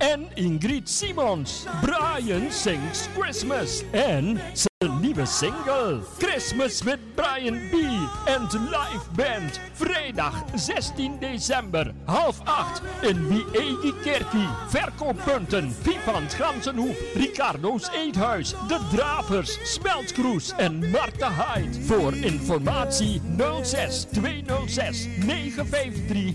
en Ingrid Simons. Brian sings Christmas en zijn nieuwe single Christmas with Brian B. en live band. Vrijdag 16 december, half acht in Wiegi Kerkie. Verkooppunten Vivant Gansenhoef, Ricardo's Eethuis, De Dravers, Smeltkroes en Marta Hyde. Voor informatie 06 206 953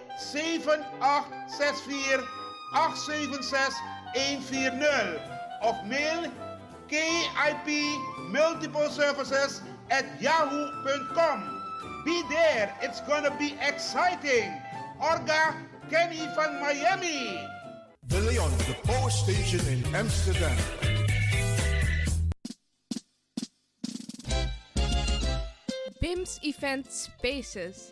7864 876 140 of mail KIP Multiple Services at yahoo.com. Be there, it's gonna be exciting. Orga Kenny van Miami. De Leon, the power station in Amsterdam. BIMS Event Spaces.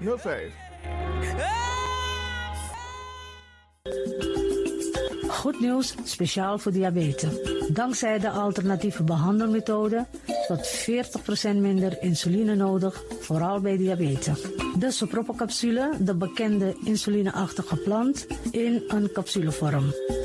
5305. Goed nieuws, speciaal voor diabetes. Dankzij de alternatieve behandelmethode tot 40% minder insuline nodig, vooral bij diabetes. De sopropocapsule, de bekende insulineachtige plant, in een capsulevorm.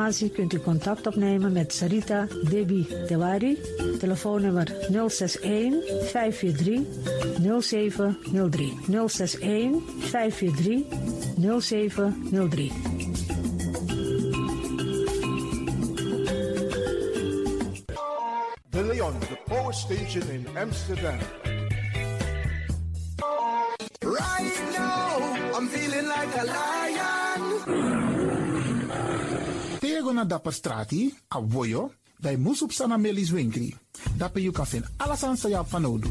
informatie kunt u contact opnemen met Sarita Debi Dewari. Telefoonnummer 061 543 0703. 061 543 0703. De Leon, the power station in Amsterdam. Right now, I'm feeling like a lion. Na dapper strati, a voyo, dai musup sana melis winkri. Dapper you kan vinden alles aan sa van nodu.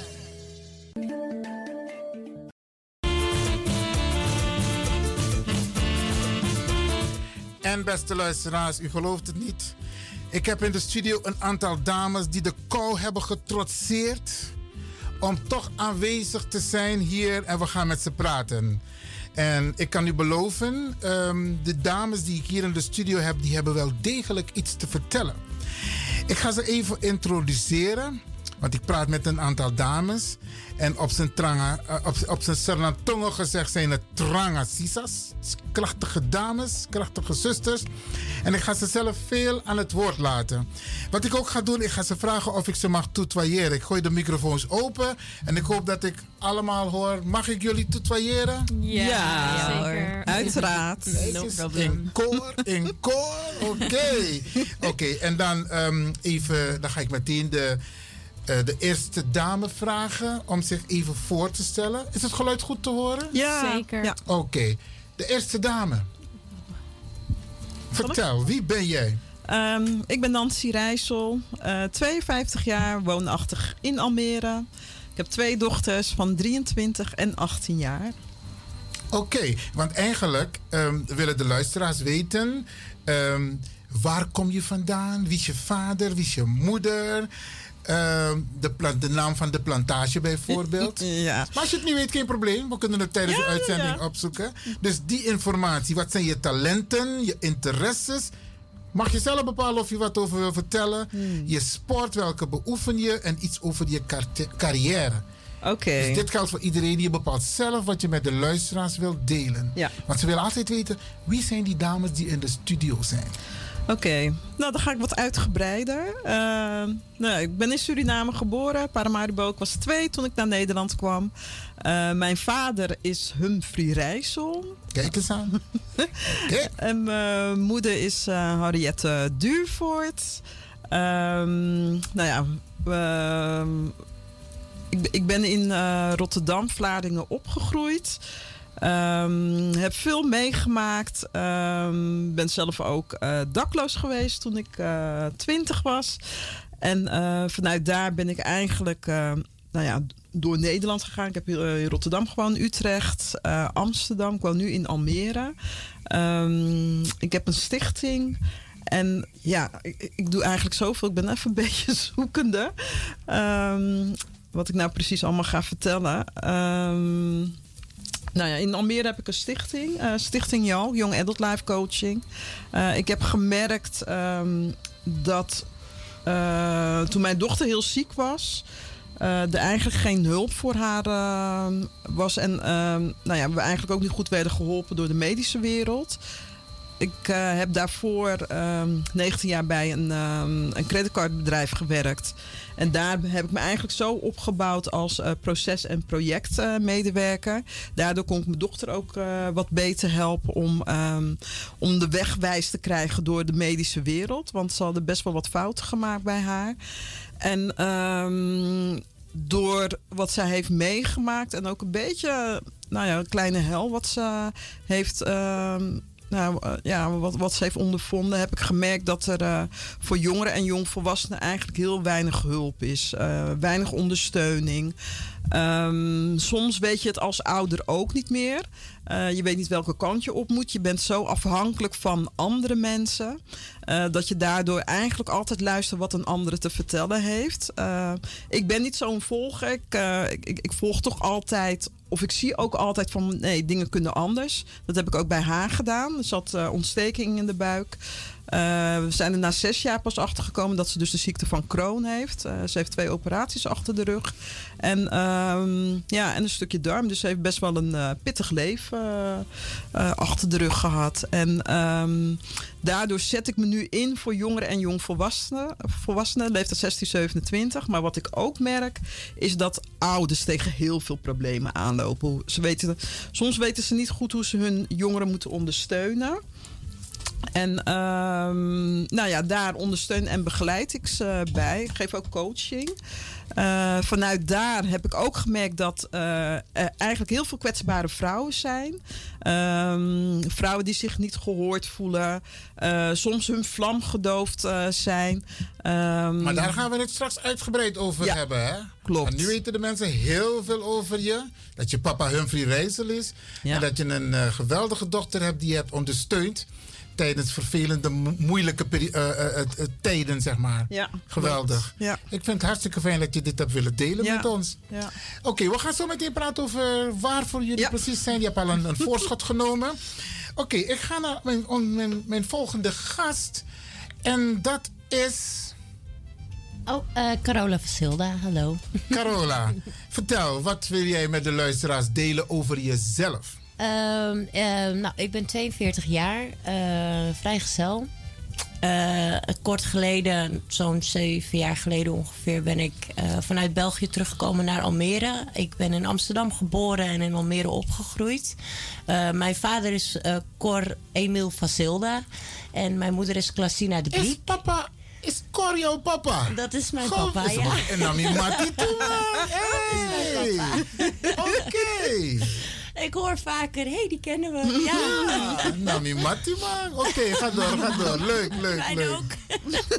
En beste luisteraars, u gelooft het niet. Ik heb in de studio een aantal dames die de kou hebben getrotseerd. Om toch aanwezig te zijn hier en we gaan met ze praten. En ik kan u beloven, um, de dames die ik hier in de studio heb, die hebben wel degelijk iets te vertellen. Ik ga ze even introduceren. Want ik praat met een aantal dames. En op zijn, tranga, uh, op, op zijn Sernatongo gezegd zijn het tranga sisas. Krachtige dames, krachtige zusters. En ik ga ze zelf veel aan het woord laten. Wat ik ook ga doen, ik ga ze vragen of ik ze mag tutoyeren. Ik gooi de microfoons open. En ik hoop dat ik allemaal hoor. Mag ik jullie tutoyeren? Ja, ja zeker. Uiteraard. No in koor, in koor. Oké. Okay. Oké, okay, en dan um, even, dan ga ik meteen de de eerste dame vragen om zich even voor te stellen. Is het geluid goed te horen? Ja, zeker. Ja. Oké, okay. de eerste dame. Vertel, wie ben jij? Um, ik ben Nancy Rijssel, uh, 52 jaar, woonachtig in Almere. Ik heb twee dochters van 23 en 18 jaar. Oké, okay, want eigenlijk um, willen de luisteraars weten... Um, waar kom je vandaan? Wie is je vader? Wie is je moeder? Uh, de, plant, de, naam van de plantage bijvoorbeeld. ja. Maar als je het niet weet, geen probleem. We kunnen het tijdens ja, de uitzending ja. opzoeken. Dus die informatie, wat zijn je talenten, je interesses? Mag je zelf bepalen of je wat over wil vertellen? Hmm. Je sport, welke beoefen je? En iets over je carrière. Oké. Okay. Dus dit geldt voor iedereen. Je bepaalt zelf wat je met de luisteraars wilt delen. Ja. Want ze willen altijd weten, wie zijn die dames die in de studio zijn? Oké, okay. nou dan ga ik wat uitgebreider. Uh, nou, ik ben in Suriname geboren. Paramaribo. Ik was twee toen ik naar Nederland kwam. Uh, mijn vader is Humphrey Rijssel. Kijk eens aan. okay. En mijn moeder is uh, Henriette Duurvoort. Um, nou ja, ik, ik, ben in Rotterdam, Vlaardingen opgegroeid. Um, heb veel meegemaakt. Um, ben zelf ook uh, dakloos geweest toen ik uh, twintig was. En uh, vanuit daar ben ik eigenlijk nou ja, door Nederland gegaan. Ik heb in Rotterdam gewoon, Utrecht, Amsterdam. Ik woon nu in Almere. Um, ik heb een stichting. En ja, ik, doe eigenlijk zoveel. Ik ben even een beetje zoekende. wat ik nou precies allemaal ga vertellen. Ehm, nou ja, in Almere heb ik een stichting, uh, Stichting Jou, Young Adult Life Coaching. Uh, ik heb gemerkt um, dat uh, toen mijn dochter heel ziek was, er eigenlijk geen hulp voor haar ehm, was. En nou ja, we eigenlijk ook niet goed werden geholpen door de medische wereld. Ik heb daarvoor 19 jaar bij een, een creditcardbedrijf gewerkt. En daar heb ik me eigenlijk zo opgebouwd als uh, proces- en projectmedewerker. Daardoor kon ik mijn dochter ook uh, wat beter helpen om, um, om de weg wijs te krijgen door de medische wereld. Want ze hadden best wel wat fouten gemaakt bij haar. En door wat zij heeft meegemaakt en ook een beetje, nou ja, een kleine hel wat ze heeft. Nou, uh, ja, wat, wat ze heeft ondervonden, heb ik gemerkt dat er uh, voor jongeren en jongvolwassenen eigenlijk heel weinig hulp is. Uh, weinig ondersteuning. Um, soms weet je het als ouder ook niet meer. Uh, je weet niet welke kant je op moet. Je bent zo afhankelijk van andere mensen. Uh, dat je daardoor eigenlijk altijd luistert wat een andere te vertellen heeft. Uh, ik ben niet zo'n volger. Ik, ik, ik, volg toch altijd. Of ik zie ook altijd van nee, dingen kunnen anders. Dat heb ik ook bij haar gedaan. Er zat ontsteking in de buik. Uh, we zijn er na zes jaar pas achter gekomen dat ze dus de ziekte van Crohn heeft. Uh, ze heeft twee operaties achter de rug. En, um, ja, en een stukje darm. Dus ze heeft best wel een uh, pittig leven achter de rug gehad. En um, daardoor zet ik me nu in voor jongeren en jongvolwassenen. Volwassenen, leeftijd 16, 27. Maar wat ik ook merk, is dat ouders tegen heel veel problemen aanlopen. Ze weten, soms weten ze niet goed hoe ze hun jongeren moeten ondersteunen. En um, nou ja, daar ondersteun en begeleid ik ze bij. Ik geef ook coaching. Uh, vanuit daar heb ik ook gemerkt dat uh, er eigenlijk heel veel kwetsbare vrouwen zijn. Um, vrouwen die zich niet gehoord voelen. Uh, soms hun vlam gedoofd zijn. Um, maar daar gaan we het straks uitgebreid over ja, hebben. Hè? Klopt. En nu weten de mensen heel veel over je. Dat je papa Humphrey Reisel is. Ja. En dat je een geweldige dochter hebt die je hebt ondersteund tijdens vervelende, moeilijke uh, uh, uh, tijden, zeg maar. Ja, Geweldig. Ja. Ik vind het hartstikke fijn dat je dit hebt willen delen ja. met ons. Ja. Oké, okay, we gaan zo meteen praten over waarvoor jullie ja. precies zijn. Je hebt al een, een voorschot genomen. Oké, okay, ik ga naar mijn, mijn, mijn, volgende gast. En dat is... Oh, Carola Versilda, hallo. Carola, vertel, wat wil jij met de luisteraars delen over jezelf? Uh, uh, nou, ik ben 42 jaar, uh, vrijgezel. Uh, kort geleden, zo'n zeven jaar geleden ongeveer, ben ik uh, vanuit België teruggekomen naar Almere. Ik ben in Amsterdam geboren en in Almere opgegroeid. Mijn vader is Cor Emil Vasilda en mijn moeder is Klasina de Briek. Is papa is Cor jouw papa? Dat is mijn Goh, papa, ja. En dan die Mati toe, Hey. Oké. Okay. Ik hoor vaker, hé, hey, die kennen we. Ja, ja Nami Matti, man. Oké, okay, ga door, ga door. Leuk, leuk, Mijn leuk. ook.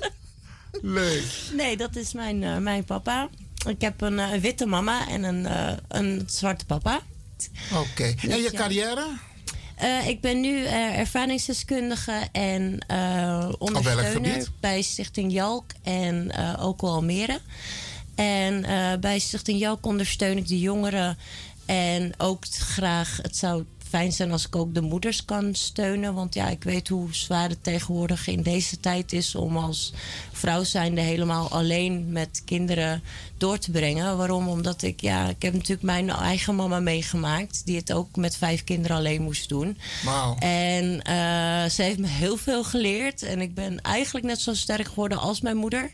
leuk. Nee, dat is mijn, uh, mijn papa. Ik heb een uh, witte mama en een, uh, een zwarte papa. Oké. Okay. Dus, en je carrière? Ik ben nu ervaringsdeskundige en ondersteuner bij Stichting Jalk en ook Almere. En bij Stichting Jalk ondersteun ik de jongeren en ook graag, het zou fijn zijn als ik ook de moeders kan steunen. Want ja, ik weet hoe zwaar het tegenwoordig in deze tijd is om als vrouw zijnde helemaal alleen met kinderen door te brengen. Waarom? Omdat ik, ja, ik heb natuurlijk mijn eigen mama meegemaakt, die het ook met vijf kinderen alleen moest doen. Wow. En uh, ze heeft me heel veel geleerd. En ik ben eigenlijk net zo sterk geworden als mijn moeder.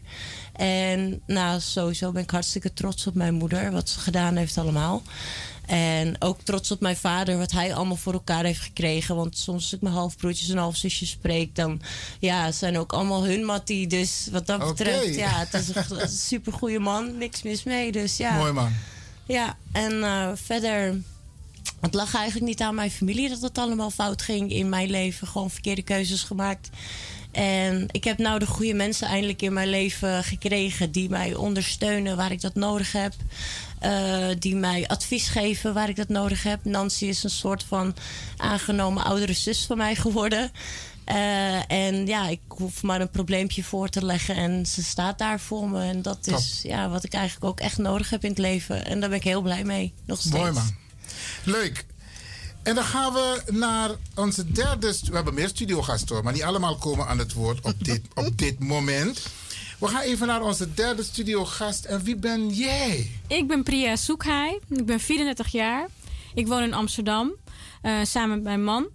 En nou, sowieso ben ik hartstikke trots op mijn moeder, wat ze gedaan heeft allemaal. En ook trots op mijn vader, wat hij allemaal voor elkaar heeft gekregen. Want soms als ik mijn halfbroertjes en halfzusjes spreek, dan ja, zijn ook allemaal hun mattie. Dus wat dat betreft, okay. ja, het is een, een super goede man. Niks mis mee. Dus ja. Mooi man. Ja, en uh, verder. Het lag eigenlijk niet aan mijn familie dat het allemaal fout ging in mijn leven. Gewoon verkeerde keuzes gemaakt. En ik heb nou de goede mensen eindelijk in mijn leven gekregen die mij ondersteunen waar ik dat nodig heb. Uh, die mij advies geven waar ik dat nodig heb. Nancy is een soort van aangenomen oudere zus van mij geworden. Uh, en ja, ik hoef maar een probleempje voor te leggen en ze staat daar voor me. En dat is ja, wat ik eigenlijk ook echt nodig heb in het leven. En daar ben ik heel blij mee, nog steeds. Mooi man. Leuk. En dan gaan we naar onze derde... We hebben meer studiogasten hoor, maar niet allemaal komen aan het woord op dit, op dit moment. We gaan even naar onze derde studiogast. En wie ben jij? Ik ben Priya Soekhaai. Ik ben 34 jaar. Ik woon in Amsterdam. Uh, samen met mijn man.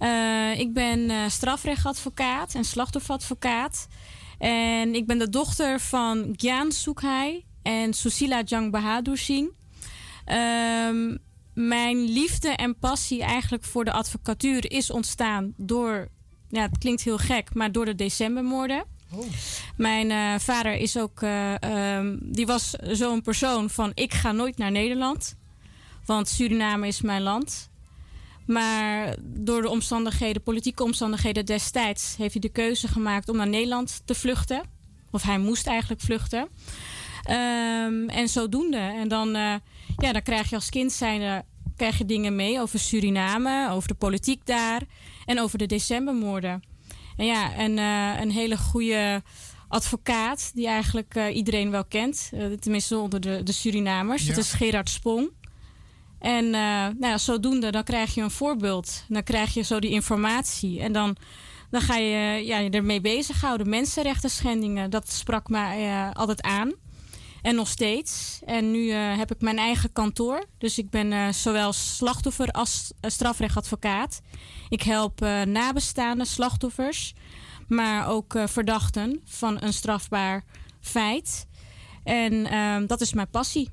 Uh, ik ben uh, strafrechtadvocaat en slachtofferadvocaat. En ik ben de dochter van Gyan Soekhai en Susila Jang Bahadur Singh. Um, mijn liefde en passie eigenlijk voor de advocatuur is ontstaan door, ja, het klinkt heel gek, maar door de decembermoorden. Oh. Mijn uh, vader is ook, um, die was zo'n persoon van ik ga nooit naar Nederland, want Suriname is mijn land. Maar door de omstandigheden, politieke omstandigheden destijds, heeft hij de keuze gemaakt om naar Nederland te vluchten. Of hij moest eigenlijk vluchten. Um, en zodoende. En dan, uh, ja, dan krijg je als kind zijnde krijg je dingen mee over Suriname, over de politiek daar en over de decembermoorden. En ja, en, uh, een hele goede advocaat die eigenlijk uh, iedereen wel kent. tenminste onder de, de Surinamers. Dat is Gerard Spong. En nou ja, zodoende, dan krijg je een voorbeeld. Dan krijg je zo die informatie. En dan, dan ga je ja, je ermee bezighouden. Mensenrechten schendingen, dat sprak mij altijd aan. En nog steeds. En nu uh, heb ik mijn eigen kantoor. Dus ik ben zowel slachtoffer als strafrechtadvocaat. Ik help nabestaande slachtoffers, maar ook verdachten van een strafbaar feit. En ehm, dat is mijn passie.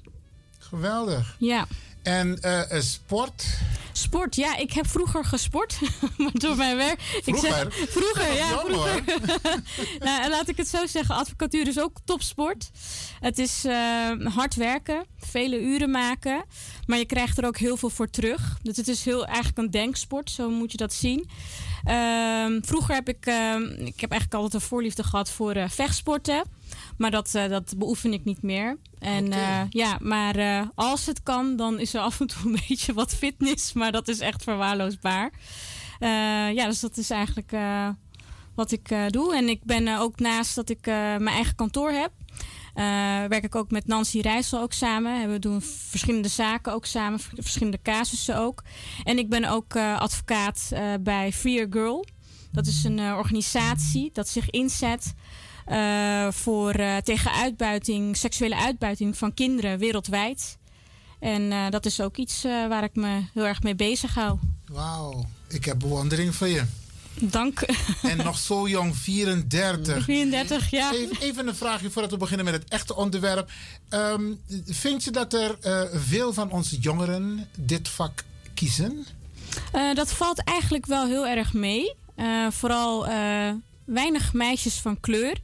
Geweldig. Ja. En uh, sport? Sport, ja, ik heb vroeger gesport. maar door mijn werk. Vroeger? Ik zeg, vroeger, ja, vroeger. nou, laat ik het zo zeggen: advocatuur is ook topsport. Het is uh, hard werken, vele uren maken. Maar je krijgt er ook heel veel voor terug. Dus het is heel, eigenlijk een denksport, zo moet je dat zien. Uh, vroeger heb ik, ehm, ik heb eigenlijk altijd een voorliefde gehad voor vechtsporten. Maar dat, uh, dat beoefen ik niet meer. En okay. uh, ja, maar uh, als het kan, dan is er af en toe een beetje wat fitness. Maar dat is echt verwaarloosbaar. ja, dus dat is eigenlijk wat ik doe. En ik ben ook naast dat ik mijn eigen kantoor heb. werk ik ook met Nancy Rijssel ook samen. We doen verschillende zaken ook samen, verschillende casussen ook. En ik ben ook advocaat bij Free Girl. Dat is een organisatie dat zich inzet voor, uh, tegen uitbuiting, seksuele uitbuiting van kinderen wereldwijd. En uh, dat is ook iets waar ik me heel erg mee bezig hou. Wauw, ik heb bewondering voor je. Dank. En nog zo jong, 34. 34, ja. Even, even een vraagje voordat we beginnen met het echte onderwerp. Um, vind je dat er veel van onze jongeren dit vak kiezen? dat valt eigenlijk wel heel erg mee. vooral weinig meisjes van kleur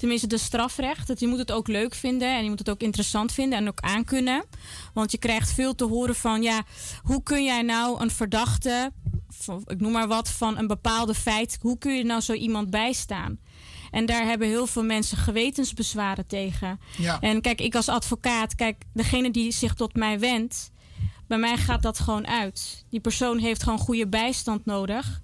tenminste de strafrecht. Dat je moet het ook leuk vinden en je moet het ook interessant vinden en ook aankunnen. Want je krijgt veel te horen van, ja, hoe kun jij nou een verdachte, ik noem maar wat, van een bepaalde feit, hoe kun je nou zo iemand bijstaan? En daar hebben heel veel mensen gewetensbezwaren tegen. Ja. En kijk, ik als advocaat, kijk, degene die zich tot mij wendt, bij mij gaat dat gewoon uit. Die persoon heeft gewoon goede bijstand nodig.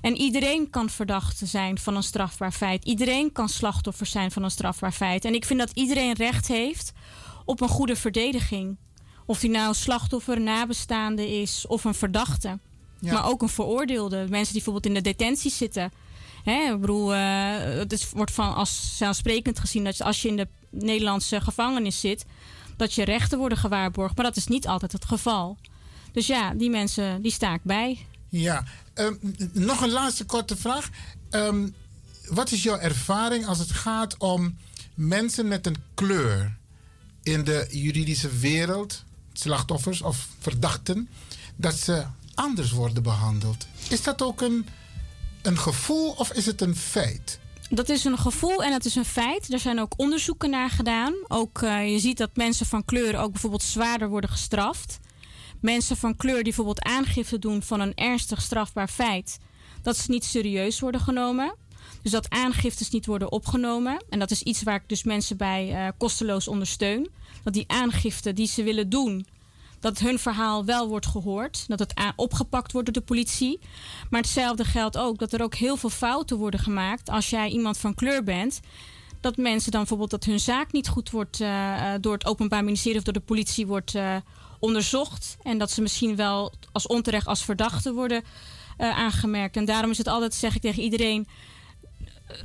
En iedereen kan verdachte zijn van een strafbaar feit. Iedereen kan slachtoffer zijn van een strafbaar feit. En ik vind dat iedereen recht heeft op een goede verdediging. Of die nou slachtoffer, nabestaande is of een verdachte. Maar ook een veroordeelde. Mensen die bijvoorbeeld in de detentie zitten. Hè, ik bedoel, uh, het wordt van als zelfsprekend gezien dat als je in de Nederlandse gevangenis zit, dat je rechten worden gewaarborgd. Maar dat is niet altijd het geval. Dus ja, die mensen, die sta ik bij. Ja, um, nog een laatste korte vraag. Um, wat is jouw ervaring als het gaat om mensen met een kleur in de juridische wereld, slachtoffers of verdachten, dat ze anders worden behandeld? Is dat ook een, een gevoel of is het een feit? Dat is een gevoel en dat is een feit. Er zijn ook onderzoeken naar gedaan. Ook uh, je ziet dat mensen van kleur ook bijvoorbeeld zwaarder worden gestraft mensen van kleur die bijvoorbeeld aangifte doen van een ernstig strafbaar feit, dat ze niet serieus worden genomen. Dus dat aangiftes niet worden opgenomen. En dat is iets waar ik dus mensen bij uh, kosteloos ondersteun. Dat die aangifte die ze willen doen, dat hun verhaal wel wordt gehoord. Dat het opgepakt wordt door de politie. Maar hetzelfde geldt ook dat er ook heel veel fouten worden gemaakt als jij iemand van kleur bent. Dat mensen dan bijvoorbeeld dat hun zaak niet goed wordt uh, door het Openbaar Ministerie of door de politie wordt onderzocht. En dat ze misschien wel als onterecht als verdachte worden uh, aangemerkt. En daarom is het altijd, zeg ik tegen iedereen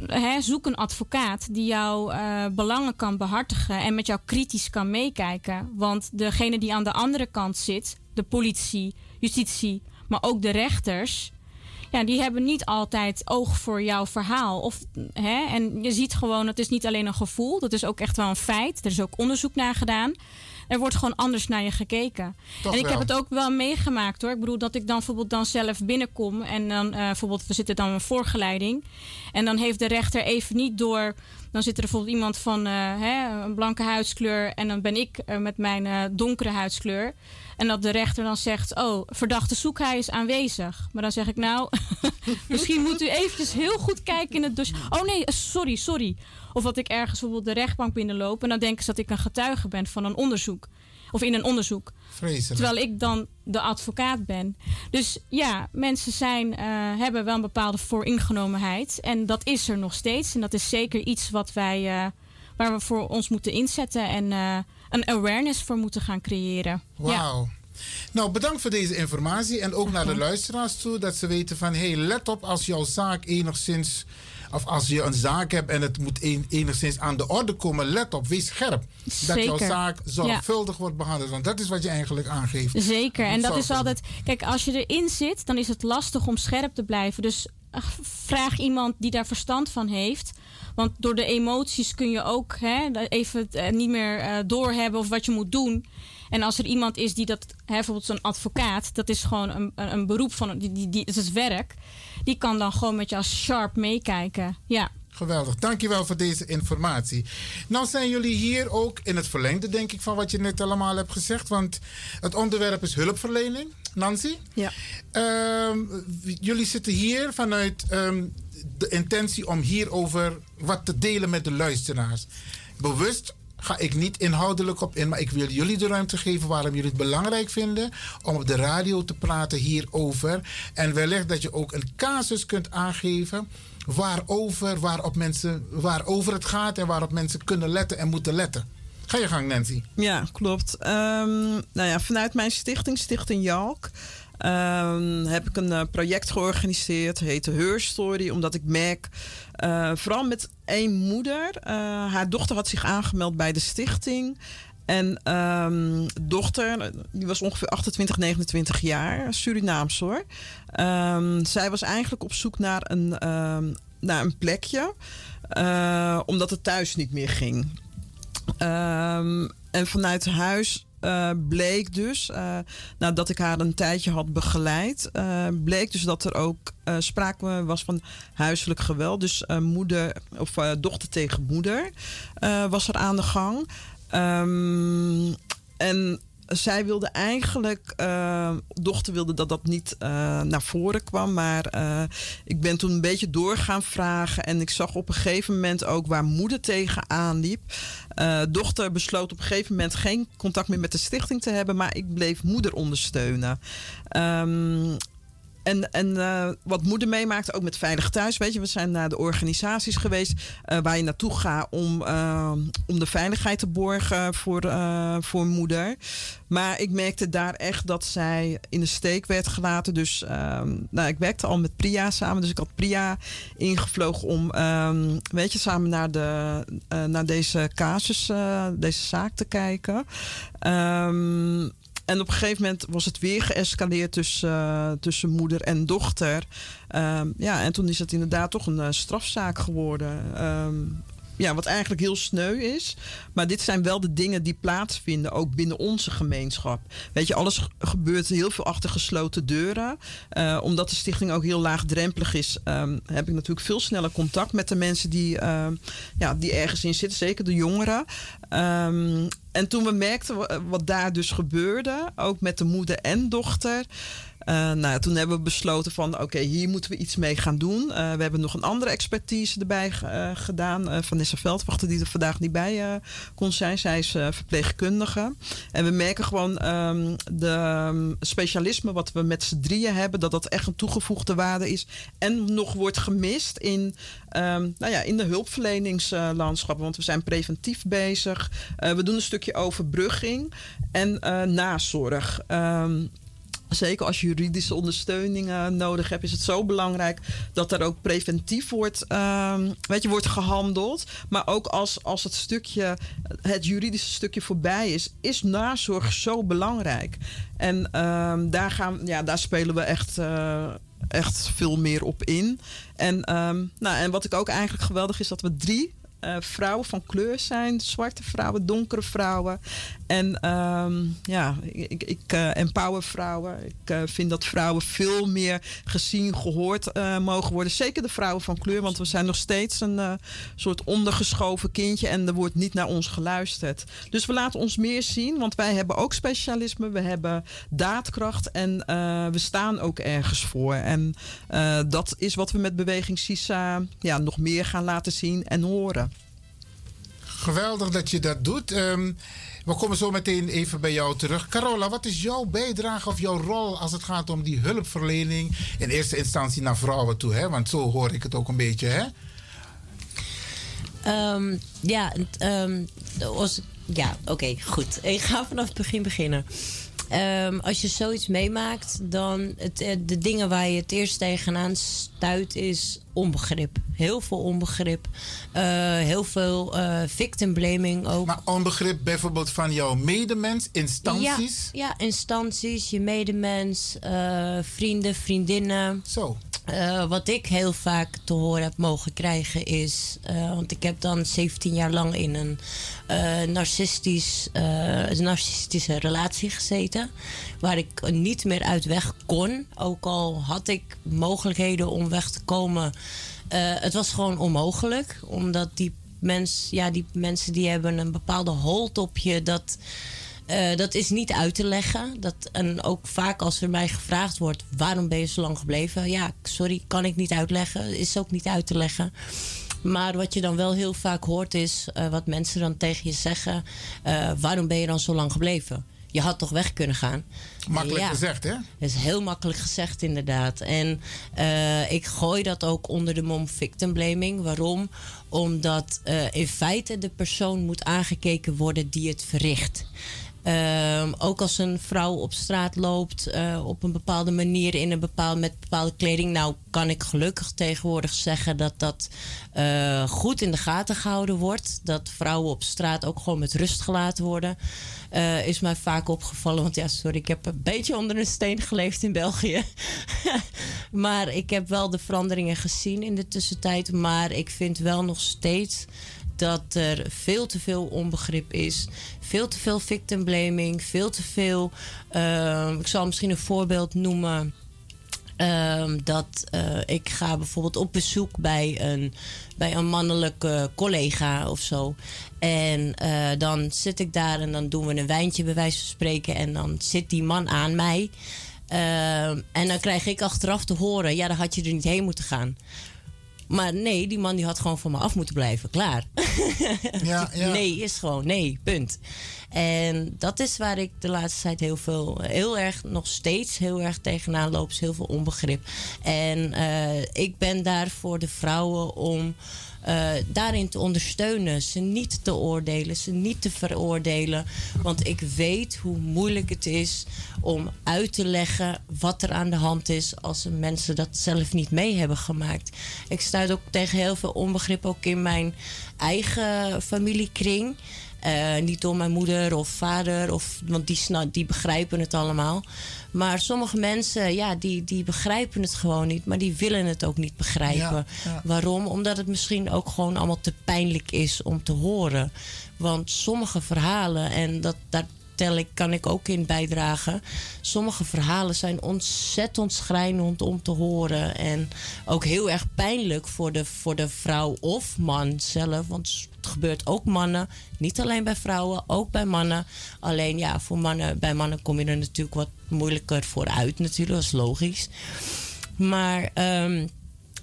hè, zoek een advocaat die jouw uh, belangen kan behartigen en met jou kritisch kan meekijken. Want degene die aan de andere kant zit, de politie, justitie, maar ook de rechters, ja, die hebben niet altijd oog voor jouw verhaal. Of, hè, en je ziet gewoon, het is niet alleen een gevoel, dat is ook echt wel een feit. Er is ook onderzoek naar gedaan er wordt gewoon anders naar je gekeken. en ik heb het ook wel meegemaakt hoor. Ik bedoel dat ik dan bijvoorbeeld dan zelf binnenkom en dan uh, bijvoorbeeld we zitten dan een voorgeleiding en dan heeft de rechter even niet door. Dan zit er bijvoorbeeld iemand van uh, hè, een blanke huidskleur en dan ben ik uh, met mijn uh, donkere huidskleur. En dat de rechter dan zegt: Oh, verdachte zoek, hij is aanwezig. Maar dan zeg ik: Nou, misschien moet u eventjes heel goed kijken in het dossier. Oh nee, sorry, sorry. Of dat ik ergens bijvoorbeeld de rechtbank binnenloop en dan denken ze dat ik een getuige ben van een onderzoek. Of in een onderzoek. Vreselijk. Terwijl ik dan de advocaat ben. Dus ja, mensen zijn, uh, hebben wel een bepaalde vooringenomenheid. En dat is er nog steeds. En dat is zeker iets wat wij, uh, waar we voor ons moeten inzetten. En uh, een awareness voor moeten gaan creëren. Wauw. Ja. Nou, bedankt voor deze informatie. En ook naar de luisteraars toe. Dat ze weten van, hé, hey, let op als jouw zaak enigszins of als je een zaak hebt en het moet enigszins aan de orde komen, let op, wees scherp. Zeker. Dat jouw zaak zorgvuldig wordt behandeld. Want dat is wat je eigenlijk aangeeft. Zeker. En dat is altijd. Kijk, als je erin zit, dan is het lastig om scherp te blijven. Dus vraag iemand die daar verstand van heeft. Want door de emoties kun je ook hè, even uh, niet meer uh, doorhebben of wat je moet doen. En als er iemand is die dat, hè, bijvoorbeeld zo'n advocaat, dat is gewoon een, een, een beroep van, die, die, die, het is werk die kan dan gewoon met je als sharp meekijken. Ja. Geweldig, dankjewel voor deze informatie. Nou zijn jullie hier ook in het verlengde, denk ik, van wat je net allemaal hebt gezegd. Want het onderwerp is hulpverlening. Nancy? Ja. Um, jullie zitten hier vanuit um, de intentie om hierover wat te delen met de luisteraars. Bewust ga ik niet inhoudelijk op in, maar ik wil jullie de ruimte geven waarom jullie het belangrijk vinden om op de radio te praten hierover. En wellicht dat je ook een casus kunt aangeven waarover, waarop mensen, waarover het gaat en waarop mensen kunnen letten en moeten letten. Ga je gang, Nancy. Ja, klopt. Um, nou ja, vanuit mijn stichting, Stichting Jalk. Um, heb ik een uh, project georganiseerd, heette Her Story, omdat ik merk, uh, vooral met één moeder, uh, haar dochter had zich aangemeld bij de stichting. En um, dochter, die was ongeveer 28, 29 jaar, Surinaams hoor. Um, zij was eigenlijk op zoek naar een, naar een plekje, omdat het thuis niet meer ging. en vanuit huis uh, bleek dus, uh, nadat ik haar een tijdje had begeleid, uh, bleek dus dat er ook sprake was van huiselijk geweld. Dus moeder of dochter tegen moeder was er aan de gang. Um, en zij wilde eigenlijk, uh, dochter wilde dat dat niet uh, naar voren kwam. Maar uh, ik ben toen een beetje door gaan vragen. En ik zag op een gegeven moment ook waar moeder tegenaan liep. dochter besloot op een gegeven moment geen contact meer met de stichting te hebben. Maar ik bleef moeder ondersteunen. Um, en, en uh, wat moeder meemaakt, ook met Veilig Thuis. Weet je, we zijn naar de organisaties geweest uh, waar je naartoe gaat om, uh, om de veiligheid te borgen voor, voor moeder. Maar ik merkte daar echt dat zij in de steek werd gelaten. Dus ehm, nou, ik werkte al met Priya samen. Dus ik had Priya ingevlogen om, um, weet je, samen naar, de, naar deze casus, deze zaak te kijken. Um, en op een gegeven moment was het weer geëscaleerd tussen, uh, tussen moeder en dochter. Um, ja, en toen is het inderdaad toch een uh, strafzaak geworden. Um, ja, wat eigenlijk heel sneu is. Maar dit zijn wel de dingen die plaatsvinden, ook binnen onze gemeenschap. Weet je, alles gebeurt heel veel achter gesloten deuren. Uh, omdat de stichting ook heel laagdrempelig is, um, heb ik natuurlijk veel sneller contact met de mensen die, uh, ja, die ergens in zitten, zeker de jongeren. Um, en toen we merkten wat daar dus gebeurde, ook met de moeder en dochter. Uh, nou, toen hebben we besloten van oké, hier moeten we iets mee gaan doen. we hebben nog een andere expertise erbij gedaan. Vanessa Veldwachter, die er vandaag niet bij kon zijn. Zij is verpleegkundige. En we merken gewoon um, de um, specialisme wat we met z'n drieën hebben, dat dat echt een toegevoegde waarde is. En nog wordt gemist in, um, nou ja, in de hulpverleningslandschappen. want we zijn preventief bezig. we doen een stukje overbrugging en nazorg. Zeker als je juridische ondersteuning uh, nodig hebt, is het zo belangrijk dat er ook preventief wordt, uh, weet je, wordt gehandeld. Maar ook als, als het stukje, het juridische stukje voorbij is, is nazorg zo belangrijk. En uh, daar, gaan, ja, daar spelen we echt. Uh, echt veel meer op in. En, um, nou, en wat ik ook eigenlijk geweldig is, dat we drie uh, vrouwen van kleur zijn. Zwarte vrouwen, donkere vrouwen. En um, ja, ik, ik uh, empower vrouwen. Ik uh, vind dat vrouwen veel meer gezien, gehoord mogen worden. Zeker de vrouwen van kleur, want we zijn nog steeds een soort ondergeschoven kindje en er wordt niet naar ons geluisterd. Dus we laten ons meer zien, want wij hebben ook specialisme, we hebben daadkracht en we staan ook ergens voor. En dat is wat we met Beweging CISA ja, nog meer gaan laten zien en horen. Geweldig dat je dat doet. Um, we komen zo meteen even bij jou terug. Carola, wat is jouw bijdrage of jouw rol als het gaat om die hulpverlening in eerste instantie naar vrouwen toe? Hè? Want zo hoor ik het ook een beetje, hè? Um, ja, um, ja oké, goed. Ik ga vanaf het begin beginnen. Als je zoiets meemaakt, dan het, eh, de dingen waar je het eerst tegenaan stuit is onbegrip. Heel veel onbegrip. Uh, heel veel uh, victim blaming ook. Maar onbegrip bijvoorbeeld van jouw medemens, instanties? Ja, ja instanties, je medemens, uh, vrienden, vriendinnen. Zo. Wat ik heel vaak te horen heb mogen krijgen is. Want ik heb dan 17 jaar lang in een narcistisch, narcistische relatie gezeten. Waar ik niet meer uit weg kon. Ook al had ik mogelijkheden om weg te komen. Het was gewoon onmogelijk. Omdat die, mens, ja, die mensen die hebben een bepaalde hold op je. Dat uh, dat is niet uit te leggen. Dat, en ook vaak als er mij gevraagd wordt: waarom ben je zo lang gebleven? Ja, sorry, kan ik niet uitleggen. Is ook niet uit te leggen. Maar wat je dan wel heel vaak hoort is uh, wat mensen dan tegen je zeggen: waarom ben je dan zo lang gebleven? Je had toch weg kunnen gaan? Makkelijk gezegd, hè? Dat is heel makkelijk gezegd, inderdaad. En uh, ik gooi dat ook onder de mom victim blaming. Waarom? Omdat uh, in feite de persoon moet aangekeken worden die het verricht. Uh, ook als een vrouw op straat loopt uh, op een bepaalde manier in een bepaald, met bepaalde kleding. Nou, kan ik gelukkig tegenwoordig zeggen dat dat uh, goed in de gaten gehouden wordt. Dat vrouwen op straat ook gewoon met rust gelaten worden. Uh, is mij vaak opgevallen. Want ja, sorry, ik heb een beetje onder een steen geleefd in België. maar ik heb wel de veranderingen gezien in de tussentijd. Maar ik vind wel nog steeds dat er veel te veel onbegrip is. Veel te veel victim blaming. Veel te veel. Uh, ik zal misschien een voorbeeld noemen. Uh, dat uh, ik ga bijvoorbeeld op bezoek bij een, bij een mannelijke collega of zo. En uh, dan zit ik daar en dan doen we een wijntje bij wijze van spreken. En dan zit die man aan mij. Ehm, en dan krijg ik achteraf te horen: ja, dan had je er niet heen moeten gaan. Maar nee, die man die had gewoon van me af moeten blijven. Klaar. Ja, ja. Nee is gewoon nee, punt. En dat is waar ik de laatste tijd heel veel, heel erg, nog steeds heel erg tegenaan loop. Is heel veel onbegrip. En uh, ik ben daar voor de vrouwen om uh, daarin te ondersteunen. Ze niet te oordelen, ze niet te veroordelen. Want ik weet hoe moeilijk het is om uit te leggen wat er aan de hand is als mensen dat zelf niet mee hebben gemaakt. Ik stuit ook tegen heel veel onbegrip, ook in mijn eigen familiekring. Uh, niet door mijn moeder of vader, of, want die, die begrijpen het allemaal. Maar sommige mensen, ja, die, die begrijpen het gewoon niet, maar die willen het ook niet begrijpen. Waarom? Omdat het misschien ook gewoon allemaal te pijnlijk is om te horen. Want sommige verhalen, en dat, daar tel ik, kan ik ook in bijdragen. Sommige verhalen zijn ontzettend schrijnend om te horen. En ook heel erg pijnlijk voor de, voor de vrouw of man zelf. Want het gebeurt ook mannen. Niet alleen bij vrouwen, ook bij mannen. Alleen ja, voor mannen, bij mannen kom je er natuurlijk wat moeilijker voor uit natuurlijk. Dat is logisch. Maar... Um,